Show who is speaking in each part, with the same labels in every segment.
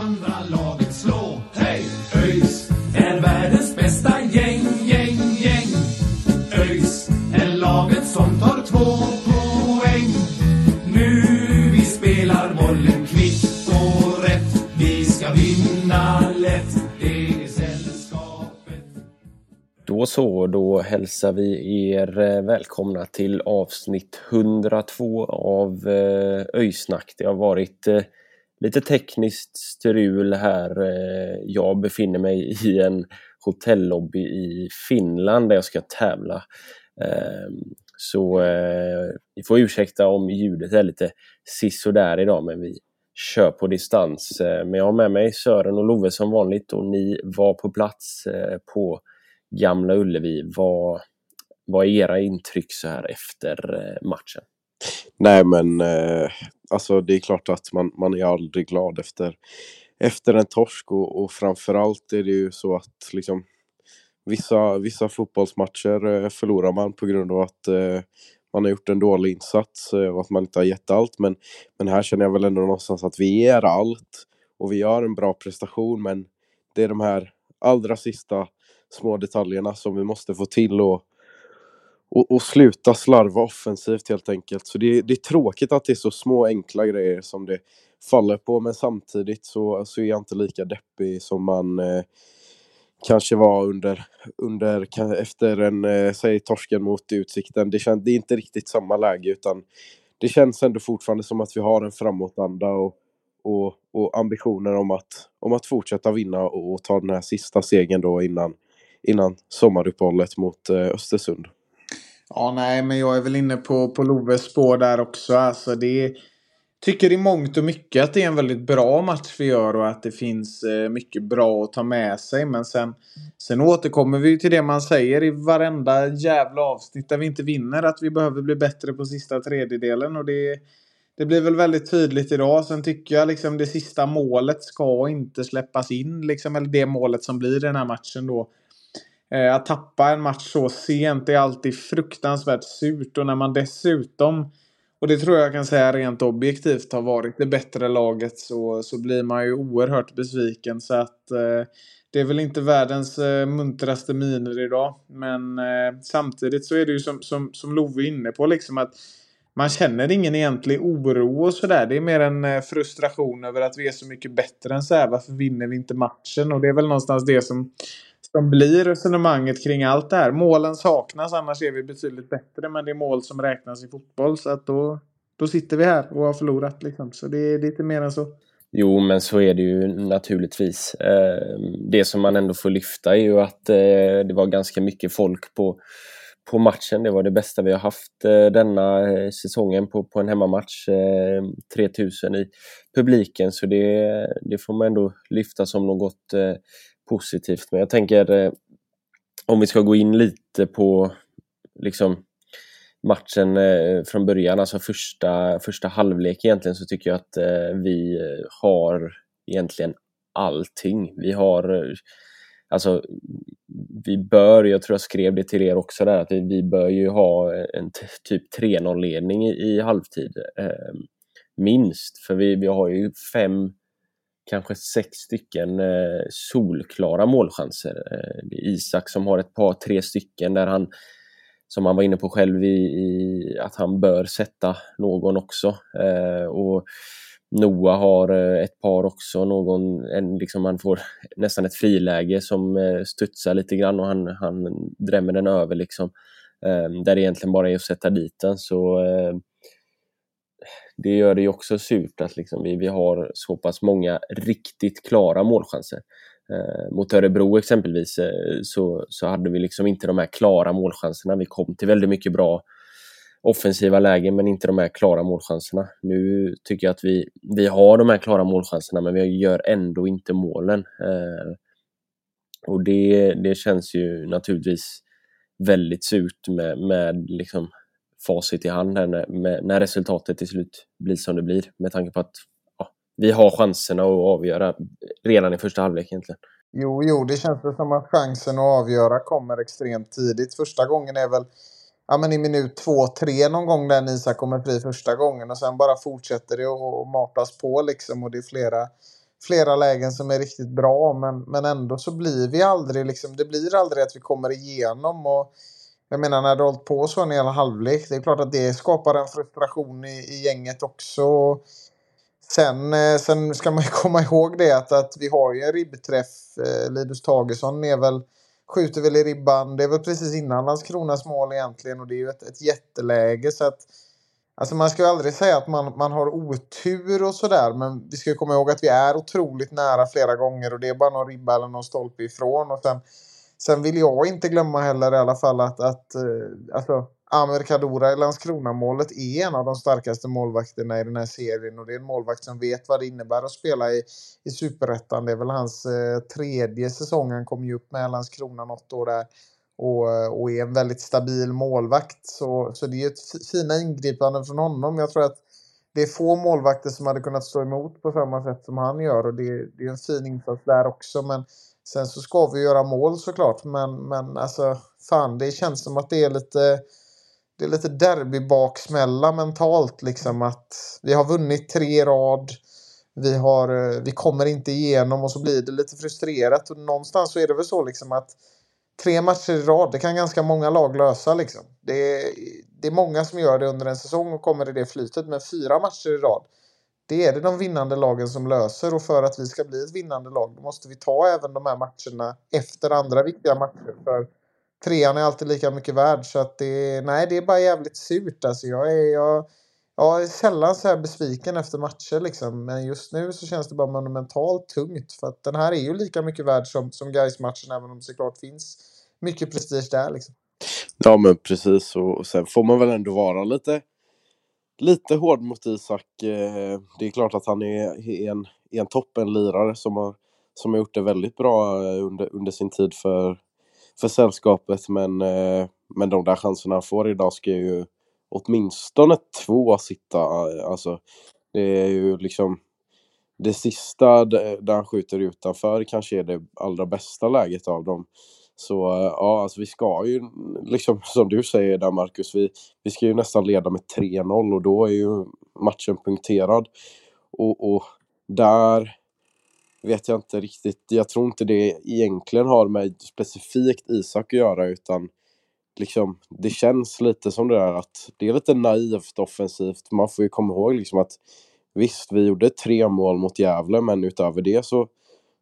Speaker 1: andra laget slå. Hej! ÖIS är världens bästa gäng, gäng, gäng. ÖIS är laget som tar två poäng. Nu vi spelar bollen kvitt och rätt. Vi ska vinna lätt. Det är sällskapet.
Speaker 2: Då så, då hälsar vi er eh, välkomna till avsnitt 102 av eh, Öjsnack. Det har varit eh, lite tekniskt strul här. Eh, jag befinner mig i en hotellobby i Finland där jag ska tävla. Ehm, så eh, ni får ursäkta om ljudet är lite sisådär idag men vi kör på distans. Eh, men jag har med mig Sören och Love som vanligt och ni var på plats på Gamla Ullevi. Vad, vad är era intryck så här efter matchen?
Speaker 3: Nej men eh, alltså det är klart att man, man är aldrig glad efter, efter en torsk och, och framförallt är det ju så att liksom vissa, vissa fotbollsmatcher eh, förlorar man på grund av att eh, man har gjort en dålig insats eh, och att man inte har gett allt. Men, men här känner jag väl ändå någonstans att vi ger allt och vi gör en bra prestation. Men det är de här allra sista små detaljerna som vi måste få till och och, och sluta slarva offensivt helt enkelt. Så det, det är tråkigt att det är så små enkla grejer som det faller på men samtidigt så, så är jag inte lika deppig som man eh, kanske var under, under efter en, eh, säg torsken mot Utsikten. Det, kän, det är inte riktigt samma läge utan det känns ändå fortfarande som att vi har en framåtanda och, och, och ambitioner om att, om att fortsätta vinna och, och ta den här sista segern då innan, innan sommaruppehållet mot eh, Östersund.
Speaker 4: Ja, nej, men jag är väl inne på, på Loves spår där också. Alltså det tycker i mångt och mycket att det är en väldigt bra match vi gör och att det finns eh, mycket bra att ta med sig. Men sen, sen återkommer vi ju till det man säger i varenda jävla avsnitt där vi inte vinner. Att vi behöver bli bättre på sista tredjedelen. Och det, det blir väl väldigt tydligt idag. Sen tycker jag liksom det sista målet ska inte släppas in. Liksom, eller det målet som blir i den här matchen då. Eh, Att tappa en match så sent är alltid fruktansvärt surt och när man dessutom och det tror jag kan säga rent objektivt har varit det bättre laget så, så blir man ju oerhört besviken så att eh, det är väl inte världens eh, muntraste miner idag men eh, samtidigt så är det ju som, som, som Love är inne på liksom att man känner ingen egentlig oro och sådär. Det är mer en eh, frustration över att vi är så mycket bättre än så här. Varför vinner vi inte matchen? Och det är väl någonstans det som som blir resonemanget kring allt det här. Målen saknas, annars är vi betydligt bättre. Men det är mål som räknas i fotboll. Så att då, då sitter vi här och har förlorat. Liksom. Så det är lite mer än så.
Speaker 2: Jo, men så är det ju naturligtvis. Ehm, det som man ändå får lyfta är ju att eh, det var ganska mycket folk på, på matchen. Det var det bästa vi har haft eh, denna eh, säsongen på, på en hemmamatch. Ehm, 3000 i publiken, så det, det får man ändå lyfta som något positivt. Men jag tänker, eh, om vi ska gå in lite på liksom matchen eh, från början, alltså första, första halvlek egentligen, så tycker jag att eh, vi har egentligen allting. Vi har, alltså vi bör, jag tror jag skrev det till er också där, att vi, vi bör ju ha en typ 3-0-ledning i, i halvtid. Eh, minst, för vi, vi har ju fem, kanske sex stycken eh, solklara målchanser. Eh, det är Isak som har ett par, tre stycken där han som han var inne på själv i, i att han bör sätta någon också. Eh, och Noah har eh, ett par också, någon, en, liksom han får nästan ett friläge som eh, studsar lite grann och han, han drämmer den över liksom. Eh, där det egentligen bara är att sätta dit den. Så eh, det gör det ju också surt att liksom vi, vi har så pass många riktigt klara målchanser. Eh, mot Örebro exempelvis eh, så, så hade vi liksom inte de här klara målchanserna. Vi kom till väldigt mycket bra, offensiva lägen men inte de här klara målchanserna. Nu tycker jag att vi, vi har de här klara målchanserna men vi gör ändå inte målen. Eh, och det, det känns ju naturligtvis väldigt surt med, med liksom facit i hand när, när resultatet till slut blir som det blir med tanke på att ja, vi har chanserna att avgöra redan i första halvlek egentligen.
Speaker 4: Jo, jo, det känns väl som att chansen att avgöra kommer extremt tidigt. Första gången är väl ja, men i minut två, tre någon gång där Isak kommer fri första gången och sen bara fortsätter det och, och matas på liksom och det är flera, flera lägen som är riktigt bra men, men ändå så blir vi aldrig liksom, det blir aldrig att vi kommer igenom och jag menar när det har hållit på så en hel halvlek, det är klart att det skapar en frustration i, i gänget också. Sen, eh, sen ska man ju komma ihåg det att, att vi har ju en ribbträff. Eh, Linus Tagesson är väl, skjuter väl i ribban. Det är väl precis innan Landskronas mål egentligen och det är ju ett, ett jätteläge. Så att, alltså man ska ju aldrig säga att man, man har otur och sådär. Men vi ska komma ihåg att vi är otroligt nära flera gånger och det är bara någon ribba eller någon stolpe ifrån. Och sen, sen vill jag inte glömma heller i alla fall att, att eh, alltså, Amer Kadura i Landskrona-målet är en av de starkaste målvakterna i den här serien och det är en målvakt som vet vad det innebär att spela i, i Superettan. Det är väl hans eh, tredje säsong. Han kom ju upp med Landskrona något år där och, eh, och är en väldigt stabil målvakt. Så, så det är ett fina ingripande från honom. Jag tror att det är få målvakter som hade kunnat stå emot på samma sätt som han gör och det, det är en fin insats där också. Men sen så ska vi göra mål såklart. Men, men alltså, fan, det känns som att det är lite det är lite derbybaksmälla mentalt liksom att vi har vunnit tre rad. Vi, har, eh, vi kommer inte igenom och så blir det lite frustrerat och någonstans så är det väl så liksom att tre matcher i rad, det kan ganska många lag lösa liksom. Det är, det är många som gör det under en säsong och kommer i det flytet, men fyra matcher i rad, det är det de vinnande lagen som löser och för att vi ska bli ett vinnande lag då måste vi ta även de här matcherna efter andra viktiga matcher. För trean är alltid lika mycket värd. Så att det, nej, det är bara jävligt surt. Alltså, jag, är, jag, jag är sällan så här besviken efter matcher. Liksom. Men just nu så känns det bara monumentalt tungt. För att den här är ju lika mycket värd som, som Gais-matchen även om det såklart finns mycket prestige där. Liksom.
Speaker 3: Ja men precis och sen får man väl ändå vara lite, lite hård mot Isak. Eh, det är klart att han är en, en toppenlirare som har, som har gjort det väldigt bra eh, under, under sin tid för, för sällskapet men, eh, men de där chanserna han får idag ska ju åtminstone två sitta. Alltså, det är ju liksom det sista där han skjuter utanför kanske är det allra bästa läget av dem. Så ja, alltså vi ska ju liksom som du säger där Marcus, vi, vi ska ju nästan leda med 3-0 och då är ju matchen punkterad. Och, och där vet jag inte riktigt. Jag tror inte det egentligen har med specifikt Isak att göra utan liksom det känns lite som det där att det är lite naivt offensivt. Man får ju komma ihåg liksom att visst, vi gjorde tre mål mot Gävle men utöver det så,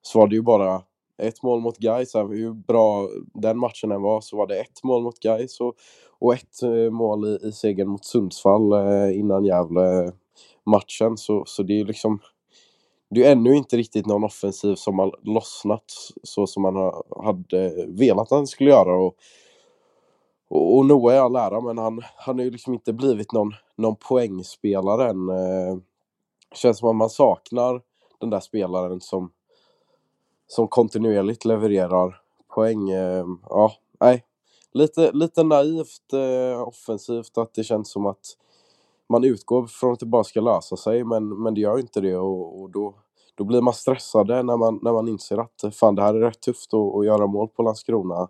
Speaker 3: så var det ju bara ett mål mot Gais. Hur bra den matchen än var så var det ett mål mot Gais och, och ett eh, mål i, i segern mot Sundsvall eh, innan Gävle eh, matchen så, så det är ju liksom det är ännu inte riktigt någon offensiv som har lossnat så som man hade velat att den skulle göra. Och, och, och Noah är all ära, men han, han har ju liksom inte blivit någon, någon poängspelare än. Eh, känns som att man saknar den där spelaren som, som kontinuerligt levererar poäng. Eh, ja, nej. Lite, lite naivt eh, offensivt att det känns som att man utgår från att det bara ska lösa sig men, men det gör inte det och, och då, då blir man stressade när man, när man inser att fan det här är rätt tufft att, att göra mål på Landskrona.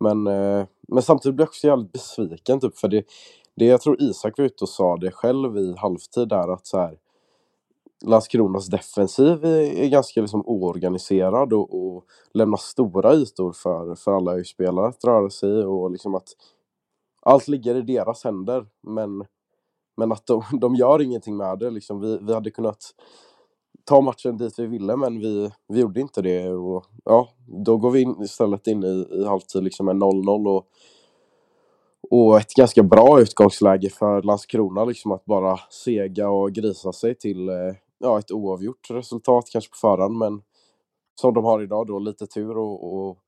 Speaker 3: Men, eh, men samtidigt blir jag också jävligt besviken typ för det, det jag tror Isak var ute och sa det själv i halvtid där att så här, Landskronas defensiv är, ganska liksom oorganiserad och, och lämnar stora ytor för, för alla spelare att röra sig i och liksom att allt ligger i deras händer men men att de, de gör ingenting med det. Liksom, vi, vi hade kunnat ta matchen dit vi ville men vi, vi gjorde inte det. Och, ja, då går vi in, istället in i, i halvtid liksom med 0-0 och, och ett ganska bra utgångsläge för Landskrona liksom att bara sega och grisa sig till eh, ja, ett oavgjort resultat kanske på förhand men som de har idag då lite tur och, och,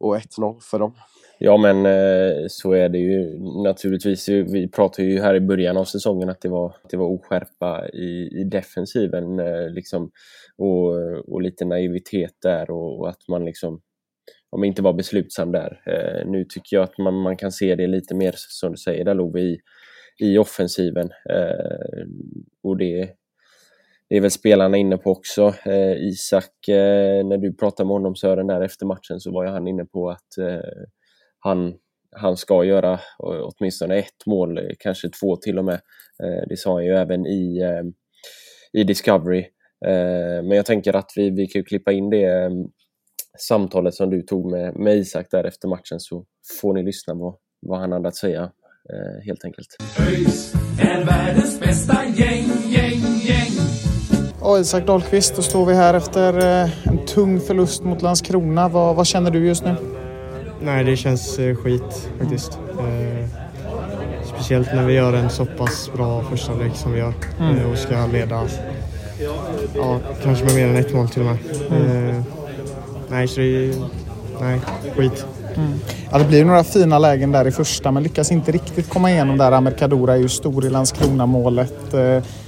Speaker 3: och 1-0 för dem.
Speaker 2: Ja men eh, så är det ju naturligtvis. Vi pratade ju här i början av säsongen att det var, det var oskärpa i, i defensiven eh, liksom, och, och lite naivitet där och, och att man liksom om inte var beslutsam där. Eh, nu tycker jag att man, man kan se det lite mer som du säger där Love i, i offensiven. Eh, och det, det är väl spelarna inne på också. Eh, Isak, eh, när du pratade med honom Sören där efter matchen så var ju han inne på att eh, han, han ska göra åtminstone ett mål, kanske två till och med. Eh, det sa han ju även i, eh, i Discovery. Eh, men jag tänker att vi, vi kan klippa in det samtalet som du tog med, med Isak där efter matchen så får ni lyssna på vad han hade att säga helt enkelt. ÖIS är världens bästa gäng,
Speaker 4: Isak Dahlqvist, då står vi här efter en tung förlust mot Landskrona. Vad, vad känner du just nu?
Speaker 5: Nej, det känns eh, skit faktiskt. Eh, speciellt när vi gör en så pass bra första lek som vi gör mm. Eh, och ska leda ja, kanske med mer än ett mål till och med. Mm. nej, så det nej, skit.
Speaker 4: Mm. Ja, det blir några fina lägen där i första men lyckas inte riktigt komma igenom där. Ahmed Kadura är ju stor i Landskrona-målet.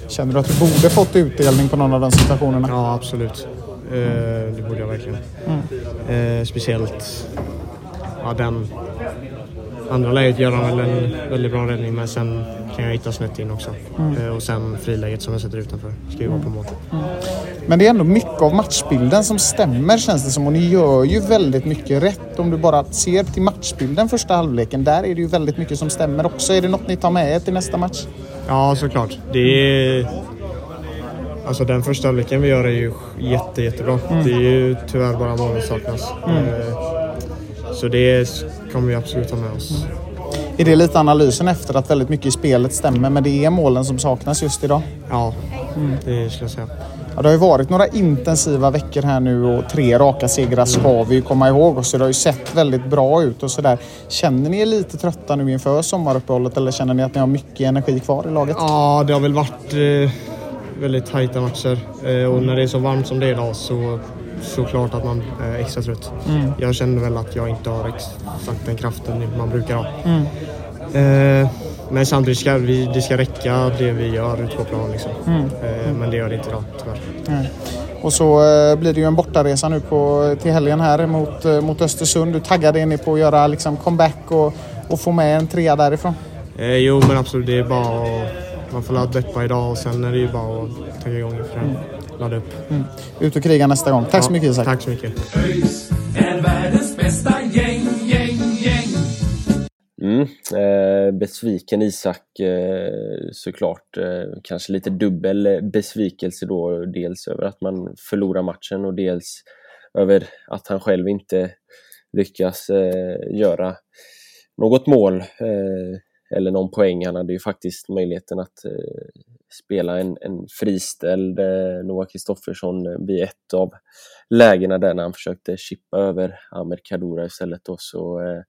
Speaker 4: Känner du att du borde fått utdelning på någon av de situationerna?
Speaker 5: Ja, absolut. Det borde jag verkligen. Mm. Speciellt ja, den andra läget gör han väl en väldigt bra räddning men sen kan jag hitta snett in också. Mm. Eh, och sen friläget som jag sätter utanför ska ju vara på mål. Mm.
Speaker 4: Men det är ändå mycket av matchbilden som stämmer känns det som och ni gör ju väldigt mycket rätt. Om du bara ser till matchbilden första halvleken, där är det ju väldigt mycket som stämmer också. Är det något ni tar med er till nästa match?
Speaker 5: Ja, såklart. Det är... Alltså den första halvleken vi gör är ju jätte, jättebra. Mm. Det är ju tyvärr bara målet saknas. Mm. Eh, så det kommer vi absolut ha med oss.
Speaker 4: Är det lite analysen efter att väldigt mycket i spelet stämmer men det är målen som saknas just idag?
Speaker 5: Ja, mm. det skulle jag säga.
Speaker 4: Ja, det har ju varit några intensiva veckor här nu och tre raka segrar ska vi ju komma ihåg. Och så det har ju sett väldigt bra ut och sådär. Känner ni er lite trötta nu inför sommaruppehållet eller känner ni att ni har mycket energi kvar i laget?
Speaker 5: Ja, det har väl varit eh, väldigt tajta matcher eh, och när det är så varmt som det är idag så såklart att man är extra trött. Mm. Jag känner väl att jag inte har exakt den kraften man brukar ha. Mm. Eh, men samtidigt ska vi, det ska räcka det vi gör ute på plan. Liksom. Mm. Eh, men det gör det inte idag tyvärr.
Speaker 4: Och så eh, blir det ju en bortaresa nu på, till helgen här mot, eh, mot Östersund. Du taggade ni på att göra liksom, comeback och, och få med en trea därifrån?
Speaker 5: Eh, jo men absolut, det är bara att man får deppa idag och sen är det ju bara att tagga igång inför mm ladda upp. Mm.
Speaker 4: Ut och kriga nästa gång. Tack ja, så mycket Isak.
Speaker 5: Tack så mycket. ÖIS är världens bästa
Speaker 2: gäng, gäng, gäng. Mm, eh, besviken Isak eh, såklart. Eh, kanske lite dubbel besvikelse då. Dels över att man förlorar matchen och dels över att han själv inte lyckas eh, göra något mål eh, eller någon poäng. Han hade ju faktiskt möjligheten att eh, spela en, en friställd eh, Noah Kristoffersson eh, vid ett av lägena där när han försökte chippa över Amer Kadura istället. Då, så eh,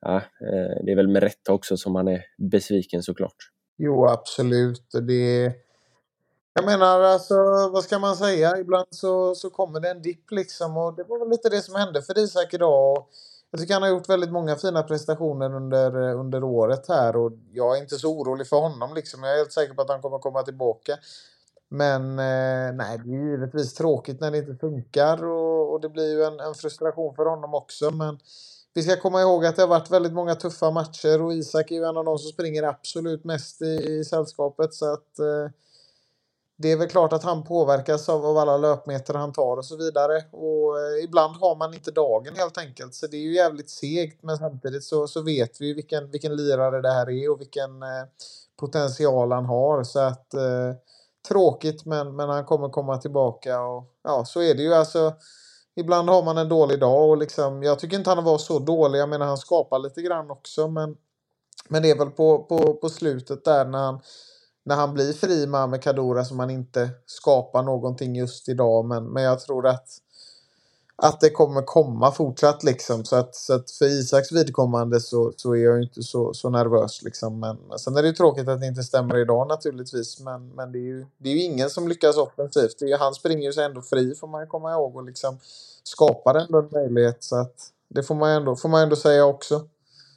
Speaker 2: ja, eh, det är väl med rätta också som han är besviken såklart.
Speaker 4: Jo, absolut. Det jag menar, alltså, vad ska man säga? Ibland så, så kommer det en dipp liksom och det var väl lite det som hände för Isak idag. Jag tycker han har gjort väldigt många fina prestationer under, eh, under året här och jag är inte så orolig för honom liksom. Jag är helt säker på att han kommer komma tillbaka. Men eh, nej, det är givetvis tråkigt när det inte funkar och, och det blir ju en, en, frustration för honom också. Men vi ska komma ihåg att det har varit väldigt många tuffa matcher och Isak är ju en av de som springer absolut mest i, i sällskapet. Så att eh, det är väl klart att han påverkas av, av alla löpmeter han tar och så vidare. Och eh, ibland har man inte dagen helt enkelt. Så det är ju jävligt segt. Men samtidigt så, så vet vi vilken, vilken lirare det här är och vilken eh, potential han har. Så att eh, tråkigt men, men han kommer komma tillbaka. Och ja, så är det ju. Alltså, ibland har man en dålig dag och liksom, jag tycker inte han var så dålig. Jag menar han skapar lite grann också. Men, men det är väl på, på, på slutet där när han när han blir fri med Kadura som han inte skapar någonting just idag. Men, men jag tror att, att det kommer komma fortsatt liksom. Så att, så att för Isaks vidkommande så, så är jag inte så, så nervös liksom. Men, men sen är det ju tråkigt att det inte stämmer idag naturligtvis. Men, men det, är ju, det är ju ingen som lyckas offensivt. Det är, han springer ju sig ändå fri får man ju komma ihåg och liksom skapar ändå en möjlighet. Så att det får man ändå, får man ändå säga också.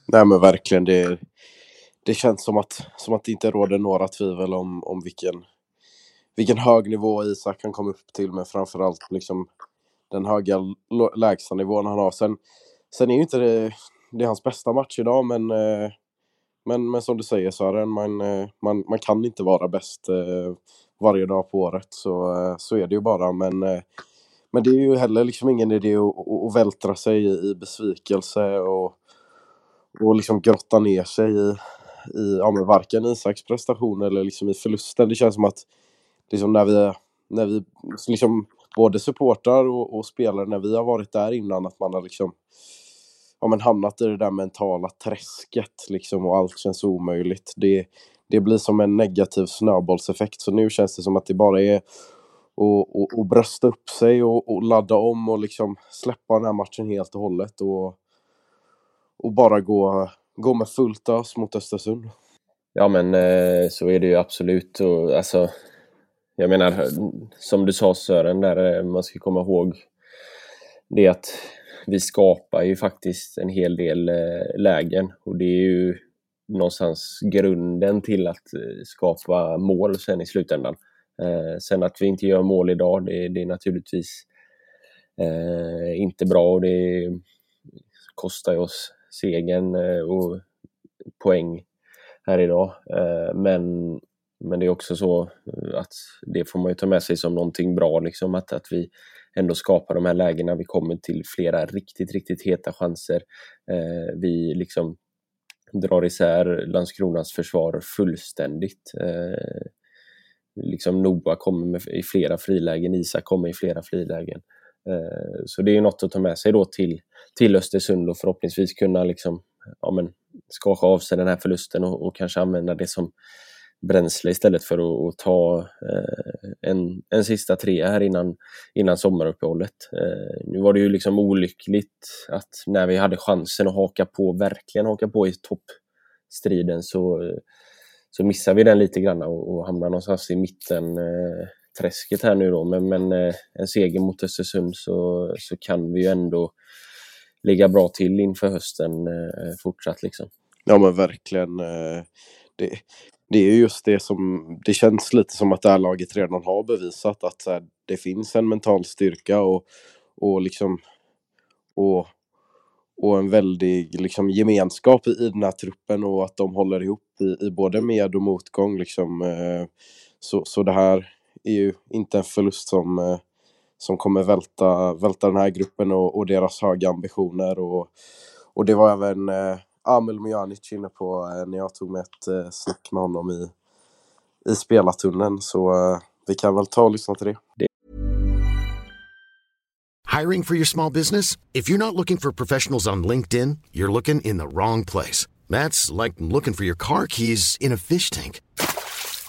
Speaker 3: Nej men verkligen, det, det känns som att, som att det inte råder några tvivel om, om vilken, vilken hög nivå Isak kan komma upp till, men framförallt liksom den höga lägsta nivån han har. Sen, sen är ju inte det, det är hans bästa match idag, men, eh, men, men som du säger Sören, man, eh, man, man kan inte vara bäst eh, varje dag på året, så, så är det ju bara. Men, men det är ju heller liksom ingen idé att, att vältra sig i besvikelse och, och liksom grotta ner sig i, i ja, men varken Isaks prestation eller liksom i förlusten. Det känns som att liksom när vi, när vi liksom, både supportrar och, och, spelare, när vi har varit där innan, att man har liksom ja, men hamnat i det där mentala träsket liksom och allt känns omöjligt. Det, det blir som en negativ snöbollseffekt. Så nu känns det som att det bara är att, och, och brösta upp sig och, och ladda om och liksom släppa den här matchen helt och hållet och, och bara gå, gå med fullt ös mot Östersund.
Speaker 2: Ja men eh, så är det ju absolut. Och, alltså, jag menar, som du sa Sören, där eh, man ska komma ihåg det att vi skapar ju faktiskt en hel del eh, lägen och det är ju någonstans grunden till att eh, skapa mål sen i slutändan. Eh, sen att vi inte gör mål idag, det, det är naturligtvis inte bra och det kostar ju oss segern eh, och poäng här idag. Eh, men men det är också så eh, att det får man ju ta med sig som någonting bra, liksom, att, att vi ändå skapar de här lägena. Vi kommer till flera riktigt, riktigt heta chanser. Vi liksom drar isär Landskronas försvar fullständigt. Eh, liksom Noah kommer med, i flera frilägen, Isak kommer i flera frilägen. Eh, så det är något att ta med sig då till, till Östersund och förhoppningsvis kunna liksom, ja, men, skaka av sig den här förlusten och, och kanske använda det som bränsle istället för att, att ta eh, en, en sista trea här innan, innan sommaruppehållet. Eh, nu var det ju liksom olyckligt att när vi hade chansen att haka på, verkligen haka på i toppstriden så, så missar vi den lite grann och, och hamnar någonstans i mitten eh, träsket här nu då. Men, men eh, en seger mot Östersund så, så kan vi ju ändå ligga bra till inför hösten eh, fortsatt liksom.
Speaker 3: Ja men verkligen. Eh, det, det är just det som, det känns lite som att det här laget redan har bevisat att här, det finns en mental styrka och, och liksom och, och en väldig liksom, gemenskap i, i den här truppen och att de håller ihop i, i både med och motgång. Liksom. Så, så det här är ju inte en förlust som, eh, som kommer välta, välta den här gruppen och, och deras höga ambitioner. Och, och det var även eh, Amel Mjanic inne på eh, när jag tog med ett eh, snack med honom i, i spelartunneln. Så eh, vi kan väl ta och lyssna till det.
Speaker 6: Hiring for your small business? If you're not looking for professionals on LinkedIn, you're looking in the wrong place. That's like looking for your car keys in a fish tank.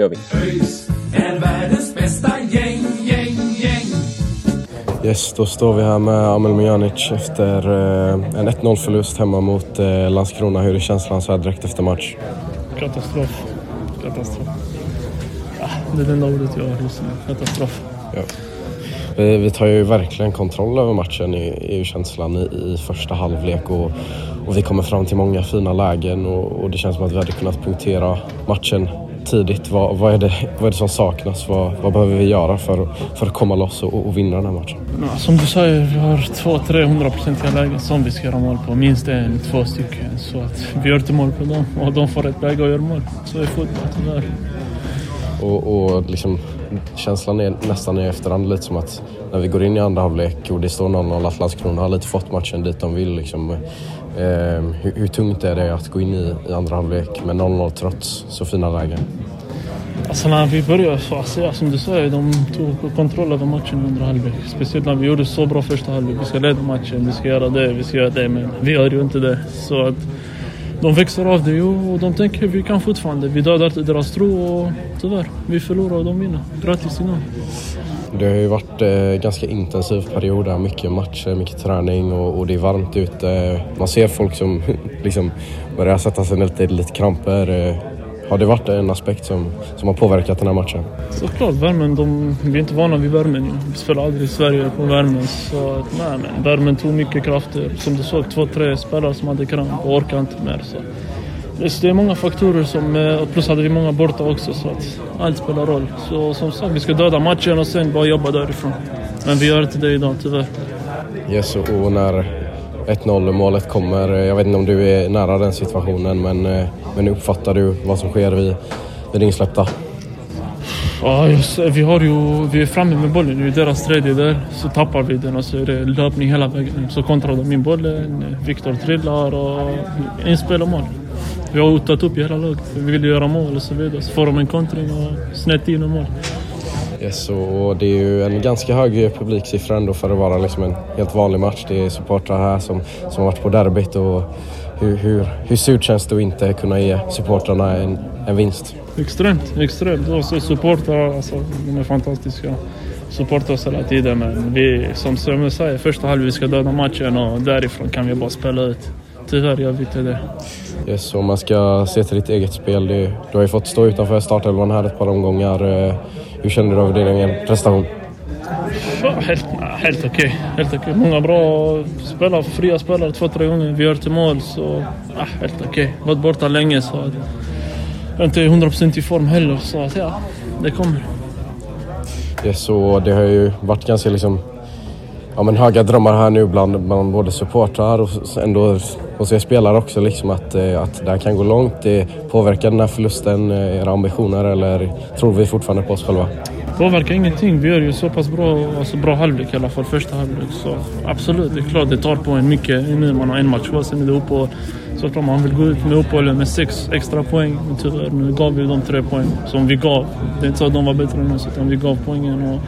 Speaker 1: ÖIS är världens bästa gäng, gäng, gäng.
Speaker 3: Yes, då står vi här med Amel Mijanic efter eh, en 1-0 förlust hemma mot eh, Landskrona. Hur är känslan så här direkt efter match?
Speaker 7: Katastrof. Katastrof. Ja, det är det enda ordet jag har just nu. Katastrof.
Speaker 3: Ja. Vi, vi tar ju verkligen kontroll över matchen, är ju känslan i, i första halvlek. Och, och, vi kommer fram till många fina lägen och, och, det känns som att vi hade kunnat punktera matchen tidigt. Vad, vad, är, det, vad är det som saknas? Vad, vad behöver vi göra för, för att komma loss och, och vinna den här matchen?
Speaker 7: Ja, som du säger, vi har två, tre hundraprocentiga lägen som vi ska göra mål på. Minst en, två stycken. Så att vi gör inte mål på dem och de får ett läge att göra mål. Så är fotboll tyvärr.
Speaker 3: Och, och liksom, känslan är nästan i efterhand lite som att när vi går in i andra halvlek och det står 0-0 att Landskrona har lite fått matchen dit de vill. Liksom, eh, hur, hur tungt är det att gå in i, i andra halvlek med 0-0 trots så fina lägen?
Speaker 7: Alltså när vi började så, alltså, ja, som du säger, de tog kontroll över matchen under halvlek. Speciellt när vi gjorde så bra första halvlek. Vi ska leda matchen, vi ska göra det, vi ska göra det. Men vi gör ju inte det. Så att de växer av det och de tänker vi kan fortfarande. Vi dödar deras tro och tyvärr, vi förlorar och de vinner. Grattis till dem.
Speaker 3: Det har ju varit eh, ganska intensiv period där. Mycket matcher, mycket träning och, och, det är varmt ute. Man ser folk som liksom börjar sätta sig lite, lite kramper. Eh, har det varit en aspekt som, som har påverkat den här matchen?
Speaker 7: Såklart, värmen. De, vi är inte vana vid värmen. Ju. Vi spelar aldrig i Sverige på värmen. Så nej, men värmen tog mycket krafter. Som du såg, två, tre spelare som hade kramp och orkade inte mer. Så. Det är många faktorer som, eh, plus hade vi många borta också så att allt spelar roll. Så som sagt, vi ska döda matchen och sen bara jobba därifrån. Men vi gör inte det idag tyvärr.
Speaker 3: Yes, och när 1-0 målet kommer. Jag vet inte om du är nära den situationen men, eh, men uppfattar du vad som sker vid, vid insläppta?
Speaker 7: Ja, just, vi, har ju, vi är framme med bollen i deras tredje där. Så tappar vi den och så är det löpning hela vägen. Så kontrar de in bollen, Viktor trillar och inspel och mål. Vi har tagit upp hela laget. Vi vill göra mål och så vidare. Så får de en kontring och snett in och mål.
Speaker 3: Yes, och det är ju en ganska hög publiksiffra ändå för att vara liksom en helt vanlig match. Det är supportrar här som, som varit på derbyt och hur, hur, hur surt känns det att inte kunna ge supportrarna en, en vinst?
Speaker 7: Extremt, extremt. Och så supportrar, alltså, de är fantastiska. Supportar oss hela tiden men vi, som Sömme säger, första halvlek ska döda matchen och därifrån kan vi bara spela ut. Gör vi inte det.
Speaker 3: Yes, om man ska se till ditt eget spel, du har ju fått stå utanför startelvan här ett par omgångar. Eh, hur känner du över din egen prestation?
Speaker 7: Helt, helt okej. Okay. Helt okay. Många bra spelare, fria spelare två, tre gånger. Vi gör till mål så ja, helt okej. Okay. Varit borta länge så jag är inte 100% i form heller så att, ja, det kommer.
Speaker 3: Yes, så det har ju varit ganska liksom ja, men höga drömmar här nu bland, bland både supportrar och ändå hos er spelare också. Liksom att, eh, att det här kan gå långt. Det påverkar den här förlusten eh, era ambitioner eller tror vi fortfarande på oss själva?
Speaker 7: påverkar ingenting. Vi gör ju så pass bra, alltså bra halvlek i alla fall, första halvlek. Så absolut, det är klart det tar på en mycket nu man har en match kvar. Sen är det uppehåll. Såklart man vill gå ut med uppehållet med sex extra poäng. Men tyvärr, nu gav vi de tre poäng som vi gav. Det är inte så att de var bättre än oss, utan vi gav poängen. Och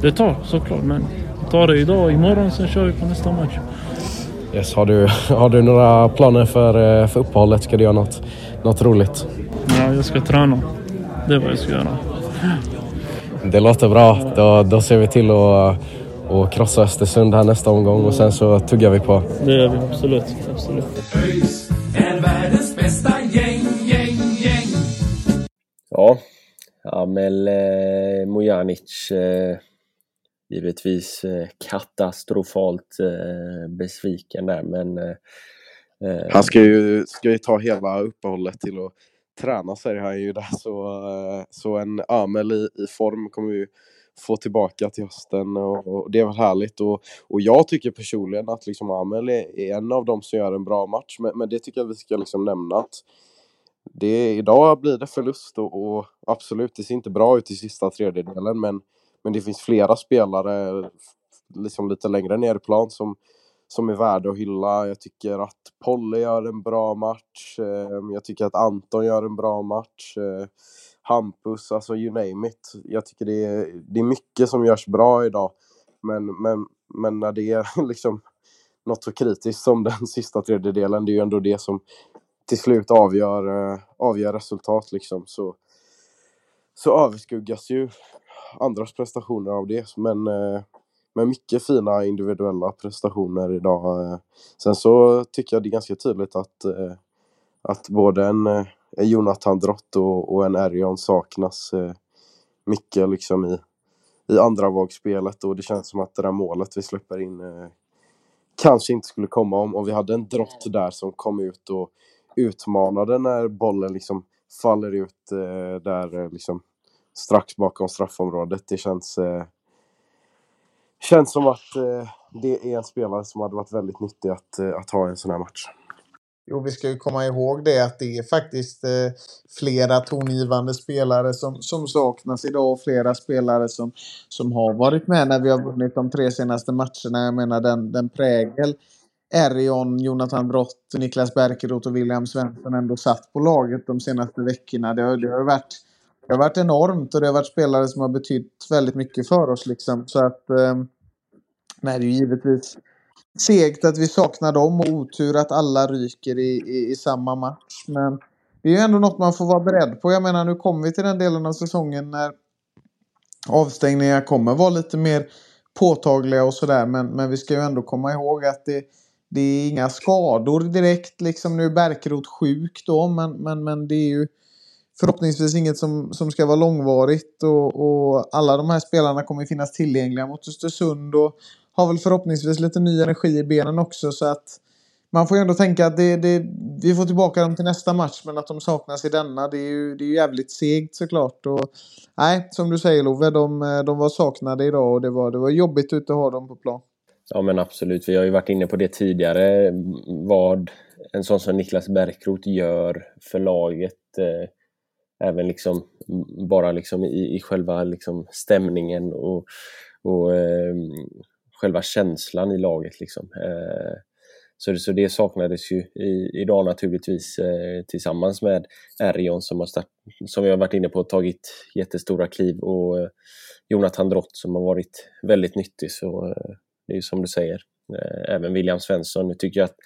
Speaker 7: det tar såklart, men vi tar det idag och imorgon, sen kör vi på nästa match.
Speaker 3: Yes, har, du, har du några planer för, eh, för uppehållet? Ska du göra något, något roligt?
Speaker 7: Ja, jag ska träna. Det är vad jag ska göra.
Speaker 3: Det låter bra. Då, då ser vi till att och krossa Östersund här nästa omgång och sen så tuggar vi på.
Speaker 7: Det gör vi absolut. absolut.
Speaker 2: Ja, Amel eh, Mojanic eh, givetvis eh, katastrofalt eh, besviken där men... Eh, eh,
Speaker 3: han ska ju, ska ju ta hela uppehållet till att träna säger han ju där. Så, så en Amel i, i form kommer vi få tillbaka till hösten och, och, det är väl härligt. Och, och jag tycker personligen att liksom Amel är, är en av dem som gör en bra match men, men det tycker jag vi ska liksom nämna att det, idag blir det förlust och, och absolut det ser inte bra ut i sista tredjedelen men men det finns flera spelare liksom lite längre ner i plan som, som är värda att hylla. Jag tycker att Polly gör en bra match. Ehm, jag tycker att Anton gör en bra match. Eh, Hampus, alltså you name it. Jag tycker det är, det är mycket som görs bra idag. Men, men, men när det är liksom något så kritiskt som den sista tredjedelen, det är ju ändå det som till slut avgör, eh, avgör resultat liksom. Så, så överskuggas ju andras prestationer av det. Men, eh, men mycket fina individuella prestationer idag. Eh. Sen så tycker jag det är ganska tydligt att, eh, att både en, en Jonathan Drott och, och en Erion saknas mycket liksom i, i andra vågspelet och det känns som att det där målet vi släpper in kanske inte skulle komma om, om vi hade en Drott där som kom ut och utmanade när bollen liksom faller ut eh, där eh, liksom strax bakom straffområdet. Det känns, eh, känns som att eh, det är en spelare som hade varit väldigt nyttig att, eh, att ha i en sån här match.
Speaker 4: Jo, vi ska ju komma ihåg det att det är faktiskt eh, flera tongivande spelare som, som saknas idag och flera spelare som, som har varit med när vi har vunnit de tre senaste matcherna. Jag menar den, den prägel Erion, Jonathan Brott, Niklas Berkerot och William Svensson ändå satt på laget de senaste veckorna. Det har, det har, varit, det har varit enormt och det har varit spelare som har betytt väldigt mycket för oss. Liksom. Så att, eh, nej, det är ju givetvis segt att vi saknar dem och otur att alla ryker i, i, i, samma match. Men det är ju ändå något man får vara beredd på. Jag menar, nu kommer vi till den delen av säsongen när avstängningar kommer vara lite mer påtagliga och sådär. Men, men vi ska ju ändå komma ihåg att det, det är inga skador direkt. Liksom nu är Bärkeroth sjuk då, men, men, men det är ju förhoppningsvis inget som, som ska vara långvarigt. Och, och alla de här spelarna kommer finnas tillgängliga mot Östersund. Och, har väl förhoppningsvis lite ny energi i benen också så att man får ju ändå tänka att det, det, vi får tillbaka dem till nästa match men att de saknas i denna det är ju, det är ju jävligt segt såklart. Och, nej, som du säger Love, de, de var saknade idag och det var, det var jobbigt att inte ha dem på plan.
Speaker 2: Ja men absolut, vi har ju varit inne på det tidigare vad en sån som Niklas Bärkroth gör för laget. Eh, även liksom bara liksom i, i själva liksom stämningen och, och eh, själva känslan i laget. Liksom. Eh, så, så det saknades ju i, idag naturligtvis eh, tillsammans med Erion som, har start, som vi har varit inne på tagit jättestora kliv och eh, Jonathan Drott som har varit väldigt nyttig. Så eh, det är ju som du säger, eh, även William Svensson. Nu tycker jag att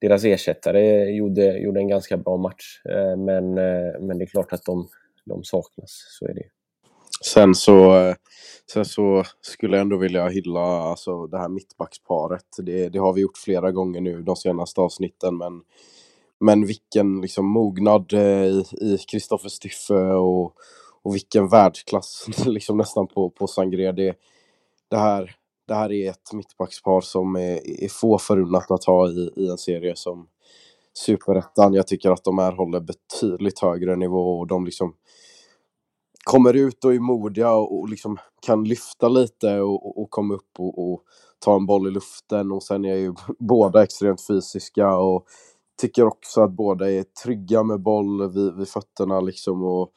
Speaker 2: deras ersättare gjorde, gjorde en ganska bra match. Eh, men, eh, men det är klart att de, de saknas, så är det
Speaker 3: Sen så, sen så skulle jag ändå vilja hylla alltså, det här mittbacksparet. Det, det har vi gjort flera gånger nu de senaste avsnitten. Men, men vilken liksom, mognad i Kristoffer Styffe och, och vilken världsklass liksom, nästan på, på Sangré. Det, det, här, det här är ett mittbackspar som är, är få förunnat att ha i, i en serie som Superettan. Jag tycker att de här håller betydligt högre nivå och de liksom kommer ut och är modiga och, och liksom kan lyfta lite och, och komma upp och, och, ta en boll i luften och sen är ju båda extremt fysiska och tycker också att båda är trygga med boll vid, vid fötterna liksom och,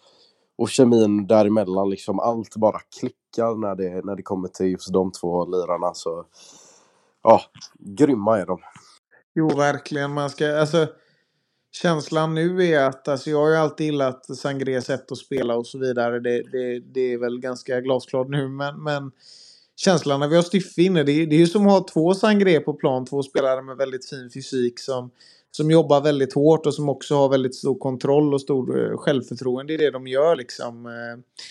Speaker 3: och kemin däremellan liksom allt bara klickar när det, när det kommer till just de två lirarna så ja, grymma är de.
Speaker 4: Jo, verkligen. Man ska, alltså, Känslan nu är att, alltså jag har ju alltid gillat Sangrés sätt att spela och så vidare. Det, det, det är väl ganska glasklart nu men, men känslan när vi har Stiffe inne, det, det är ju som att ha två Sangré på plan, två spelare med väldigt fin fysik som, som jobbar väldigt hårt och som också har väldigt stor kontroll och stor eh, självförtroende i det de gör liksom. Eh,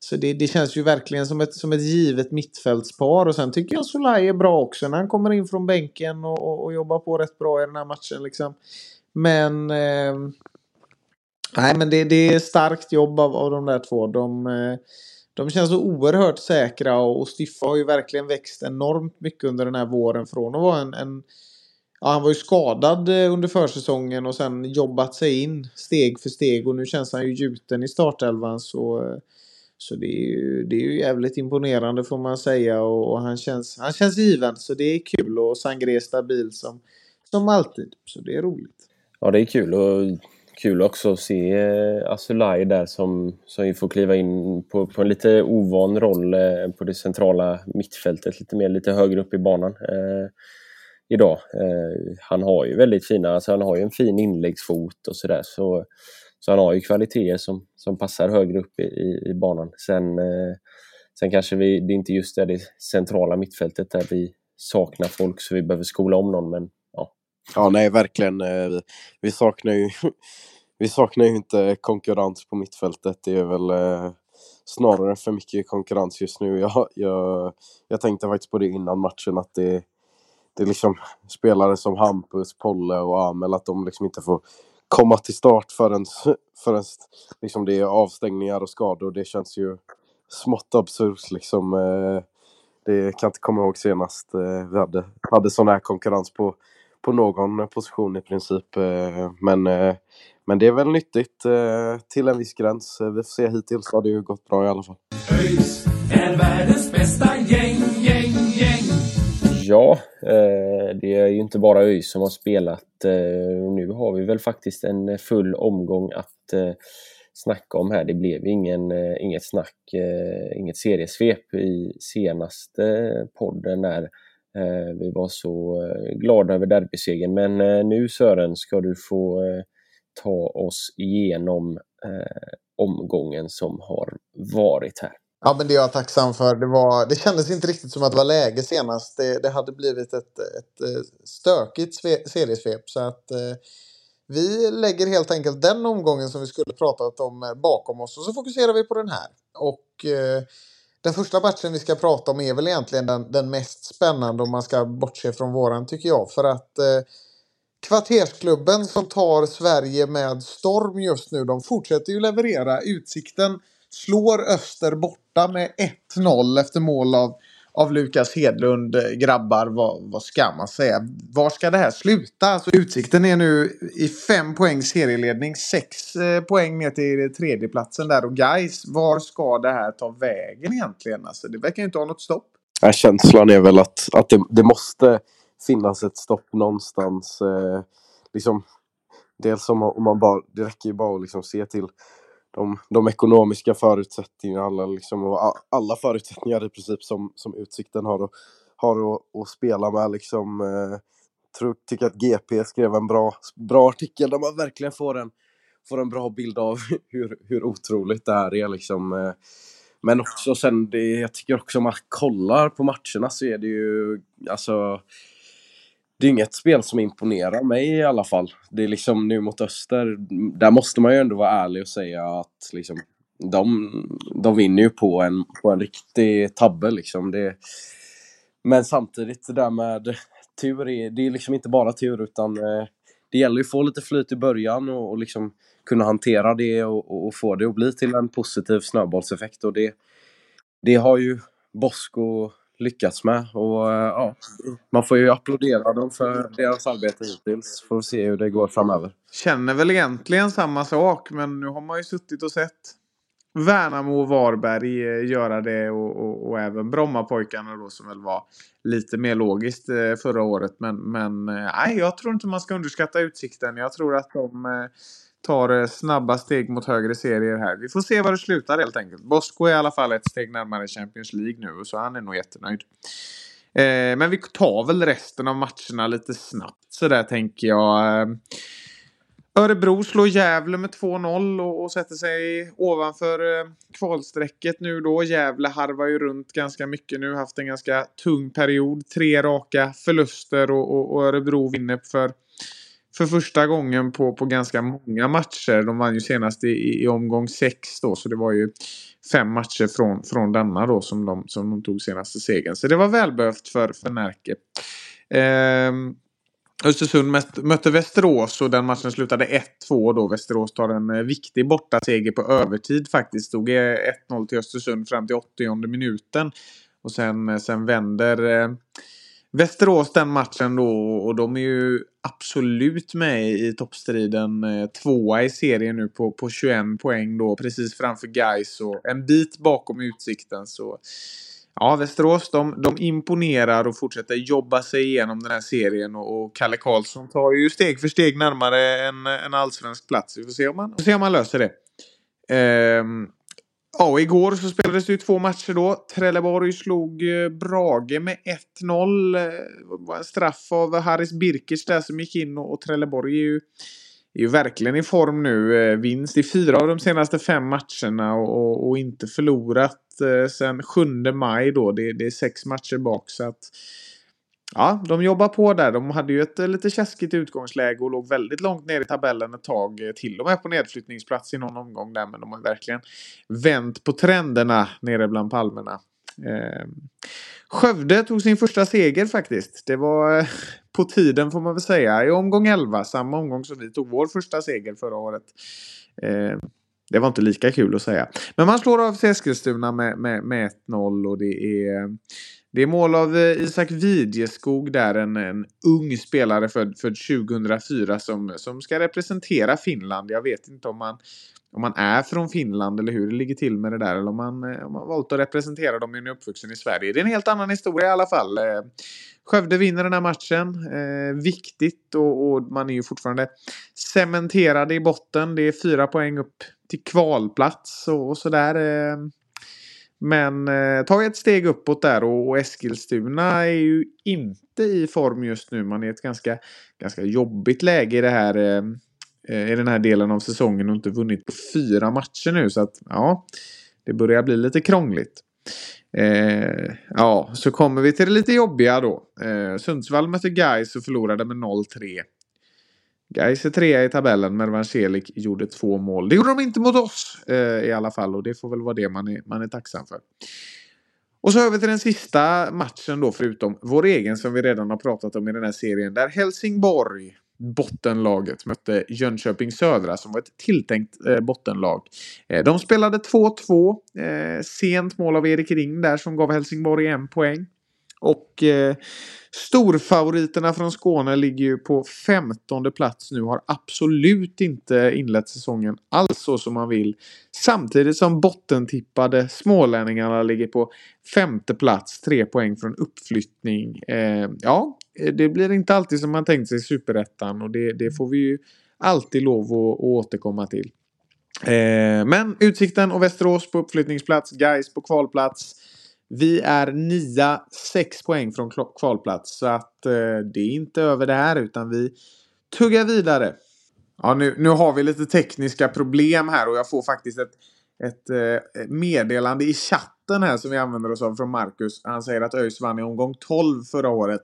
Speaker 4: så det, det känns ju verkligen som ett, som ett givet mittfältspar och sen tycker jag Solai är bra också när han kommer in från bänken och, och, och jobbar på rätt bra i den här matchen liksom. Men eh, nej, men det, det är starkt jobb av, av de där två. De, eh, de känns så oerhört säkra och, och Stiffa har ju verkligen växt enormt mycket under den här våren från att vara en, en Ja, han var ju skadad eh, under försäsongen och sen jobbat sig in steg för steg och nu känns han ju gjuten i startelvan så eh, så det är, ju, det är ju jävligt imponerande får man säga och, och han, känns, han känns given så det är kul och Sangre är stabil som, som alltid så det är roligt.
Speaker 2: Ja, det är kul och kul också att se eh, Asulaj där som, som får kliva in på, på en lite ovan roll på det centrala mittfältet, lite mer lite högre upp i banan eh, idag. Eh, han har ju väldigt fina, alltså han har ju en fin inläggsfot och sådär så, så han har ju kvaliteter som, som passar högre upp i, i, i banan. Sen, eh, sen kanske vi, det är inte just det, det centrala mittfältet där vi saknar folk så vi behöver skola om någon men
Speaker 3: Ja, Ja, nej, verkligen. Eh, vi saknar ju, vi saknar ju inte konkurrens på mittfältet. Det är väl eh, snarare för mycket konkurrens just nu. Jag, jag, jag tänkte faktiskt på det innan matchen, att det, det är liksom spelare som Hampus, Polle och Amel, att de liksom inte får komma till start förrän, förrän liksom det är avstängningar och skador. Det känns ju smått absurt liksom. Eh, det kan jag inte komma ihåg senast eh, vi hade, hade sån här konkurrens på på någon position i princip. Eh, men, men det är väl nyttigt till en viss gräns. Vi får se, hittills har det ju gått bra i alla fall. ÖIS är världens bästa gäng,
Speaker 2: gäng, gäng. Ja, eh, det är ju inte bara ÖIS som har spelat. Eh, nu har vi väl faktiskt en full omgång att eh, snacka om här. Det blev ingen, inget snack, inget seriesvep i senaste podden där vi var så glada över derbysegern. Men nu Sören ska du få ta oss igenom omgången som har varit här.
Speaker 4: Ja, men det är jag tacksam för. Det, var, det kändes inte riktigt som att det var läge senast. Det, det hade blivit ett, ett eh, stökigt seriesvep. Så att eh, vi lägger helt enkelt den omgången som vi skulle pratat om eh, bakom oss och så fokuserar vi på den här. Och eh, den första matchen vi ska prata om är väl egentligen den, den mest spännande om man ska bortse från våran tycker jag. För att eh, kvartersklubben som tar Sverige med storm just nu, de fortsätter ju leverera. Utsikten slår Öster borta med 1-0 efter mål av, av Lukas Hedlund. Grabbar, vad, vad ska man säga? Var ska det här sluta? Alltså, utsikten är nu i fem poäng serieledning, sex eh, poäng ner till tredjeplatsen där. Och guys, var ska det här ta vägen egentligen? Alltså, det verkar ju inte ha något stopp.
Speaker 3: Ja, känslan är väl att, att det, det måste finnas ett stopp någonstans. Eh, liksom, dels om man, om man bara, det räcker ju bara att liksom se till de, de ekonomiska förutsättningarna, alla, liksom, alla förutsättningar i princip som, som Utsikten har, och, har att, att spela med. Liksom, eh, tror, tycker att GP skrev en bra, bra artikel där man verkligen får en, får en bra bild av hur, hur otroligt det här är. Liksom, eh. Men också sen, det, jag tycker också om man kollar på matcherna så är det ju, alltså det är inget spel som imponerar mig i alla fall. Det är liksom nu mot Öster, där måste man ju ändå vara ärlig och säga att liksom, de, de vinner ju på en, på en riktig tabbe liksom. Det, men samtidigt det där med tur, är, det är liksom inte bara tur utan eh, det gäller ju att få lite flyt i början och, och liksom kunna hantera det och, och, få det att bli till en positiv snöbollseffekt och det, det har ju Bosko lyckats med. Och eh, ja, man får ju applådera dem för deras arbete hittills. Får se hur det går framöver.
Speaker 4: Känner väl egentligen samma sak, men nu har man ju suttit och sett Värnamo och Varberg eh, göra det och, och, och även Brommapojkarna då som väl var lite mer logiskt eh, förra året. Men, men nej, jag tror inte man ska underskatta Utsikten. Jag tror att de tar eh, snabba steg mot högre serier här. Vi får se var det slutar helt enkelt. Bosko är i alla fall ett steg närmare Champions League nu så han är nog jättenöjd. Eh, men vi tar väl resten av matcherna lite snabbt sådär tänker jag. Eh, Örebro slår Gävle med 2-0 och, och, sätter sig ovanför eh, kvalstrecket nu då. Gävle harvar ju runt ganska mycket nu, haft en ganska tung period. Tre raka förluster och, och, och Örebro vinner för för första gången på, på ganska många matcher. De vann ju senast i, i omgång sex då, så det var ju fem matcher från, från denna då som de, som de tog senaste segern. Så det var välbehövt för, för Närke. Eh, Östersund mötte Västerås och den matchen slutade 1-2 då. Västerås tar en eh, viktig bortaseger på övertid faktiskt. Stod 1-0 eh, till Östersund fram till 80 minuten. Och sen, eh, sen vänder eh, Västerås den matchen då och de är ju absolut med i toppstriden. Eh, tvåa i serien nu på, på 21 poäng då precis framför Gais och en bit bakom Utsikten. Så Ja, Västerås de, de imponerar och fortsätter jobba sig igenom den här serien och, och Kalle Karlsson tar ju steg för steg närmare en, en allsvensk plats. Vi får se om han se om han löser det. Ehm, Ja, igår så spelades det ju två matcher då. Trelleborg slog eh, Brage med 1-0. Eh, det var en straff av Haris Birkic där som gick in och Trelleborg är ju, är ju verkligen i form nu. Eh, vinst i fyra av de senaste fem matcherna och, och inte förlorat sen sedan 7 maj då. Det, det är sex matcher bak så att Ja, de jobbar på där. De hade ju ett eh, lite käskigt utgångsläge och låg väldigt långt ner i tabellen ett tag. Eh, till och med på nedflyttningsplats i någon omgång där. Men de har verkligen vänt på trenderna nere bland palmerna. Eh, Skövde tog sin första seger faktiskt. Det var eh, på tiden får man väl säga. I omgång 11, samma omgång som vi tog vår första seger förra året. Eh, det var inte lika kul att säga. Men man slår av Eskilstuna med, med, med 1-0 och det är det är mål av eh, Isak Widjeskog där, en, en ung spelare född, född 2004 som, som ska representera Finland. Jag vet inte om man, om man är från Finland eller hur det ligger till med det där. Eller om man, eh, om man valt att representera dem när man är uppvuxen i Sverige. Det är en helt annan historia i alla fall. Eh, Skövde vinner den här matchen. Eh, viktigt och, och, man är ju fortfarande cementerade i botten. Det är fyra poäng upp till kvalplats och, och sådär. Eh, men eh, ta ett steg uppåt där och, och Eskilstuna är ju inte i form just nu. Man är i ett ganska, ganska jobbigt läge i det här eh, eh, i den här delen av säsongen och inte vunnit på fyra matcher nu. Så att ja, det börjar bli lite krångligt. Eh, ja, så kommer vi till det lite jobbiga då. Eh, Sundsvall mötte Gais och förlorade med 0-3. Gais är trea i tabellen, men Vanselik gjorde två mål. Det gjorde de inte mot oss eh, i alla fall och det får väl vara det man är, man är tacksam för. Och så över till den sista matchen då, förutom vår egen som vi redan har pratat om i den här serien. Där Helsingborg bottenlaget mötte Jönköping Södra som var ett tilltänkt eh, bottenlag. Eh, de spelade 2-2. Eh, sent mål av Erik Ring där som gav Helsingborg en poäng. Och eh, storfavoriterna från Skåne ligger ju på 15 plats nu. Har absolut inte inlett säsongen alls så som man vill. Samtidigt som bottentippade smålänningarna ligger på femte plats. Tre poäng från uppflyttning. Eh, ja, det blir inte alltid som man tänkt sig i superettan och det, det får vi ju alltid lov att, att återkomma till. Eh, men Utsikten och Västerås på uppflyttningsplats. Gais på kvalplats. Vi är nia, sex poäng från kvalplats. Så att eh, det är inte över det här utan vi tuggar vidare. Ja, nu, nu har vi lite tekniska problem här och jag får faktiskt ett, ett eh, meddelande i chatten här som vi använder oss av från Marcus. Han säger att ÖIS vann i omgång 12 förra året.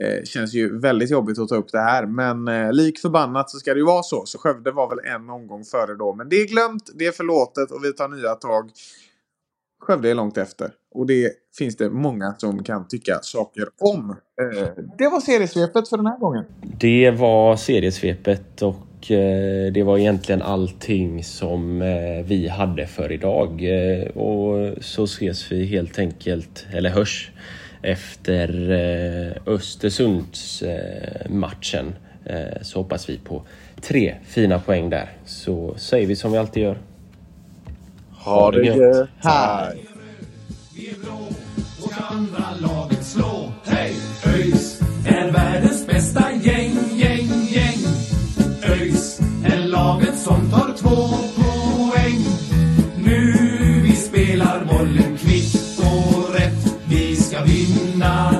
Speaker 4: Eh, känns ju väldigt jobbigt att ta upp det här. Men eh, lik förbannat så ska det ju vara så. Så Skövde var väl en omgång före då. Men det är glömt, det är förlåtet och vi tar nya tag. Skövde är långt efter. Och det finns det många som kan tycka saker om. Eh, det var seriesvepet för den här gången.
Speaker 2: Det var seriesvepet och eh, det var egentligen allting som eh, vi hade för idag. Och så ses vi helt enkelt, eller hörs, efter Östersundsmatchen. Så hoppas vi på tre fina poäng där. Så säger vi som vi alltid gör.
Speaker 3: Ha det gött. Hej!
Speaker 1: Vi är blå och ska andra laget slå. Hej! ÖIS är världens bästa gäng, gäng, gäng. ÖIS är laget som tar två poäng. Nu vi spelar bollen kvitt och rätt. Vi ska vinna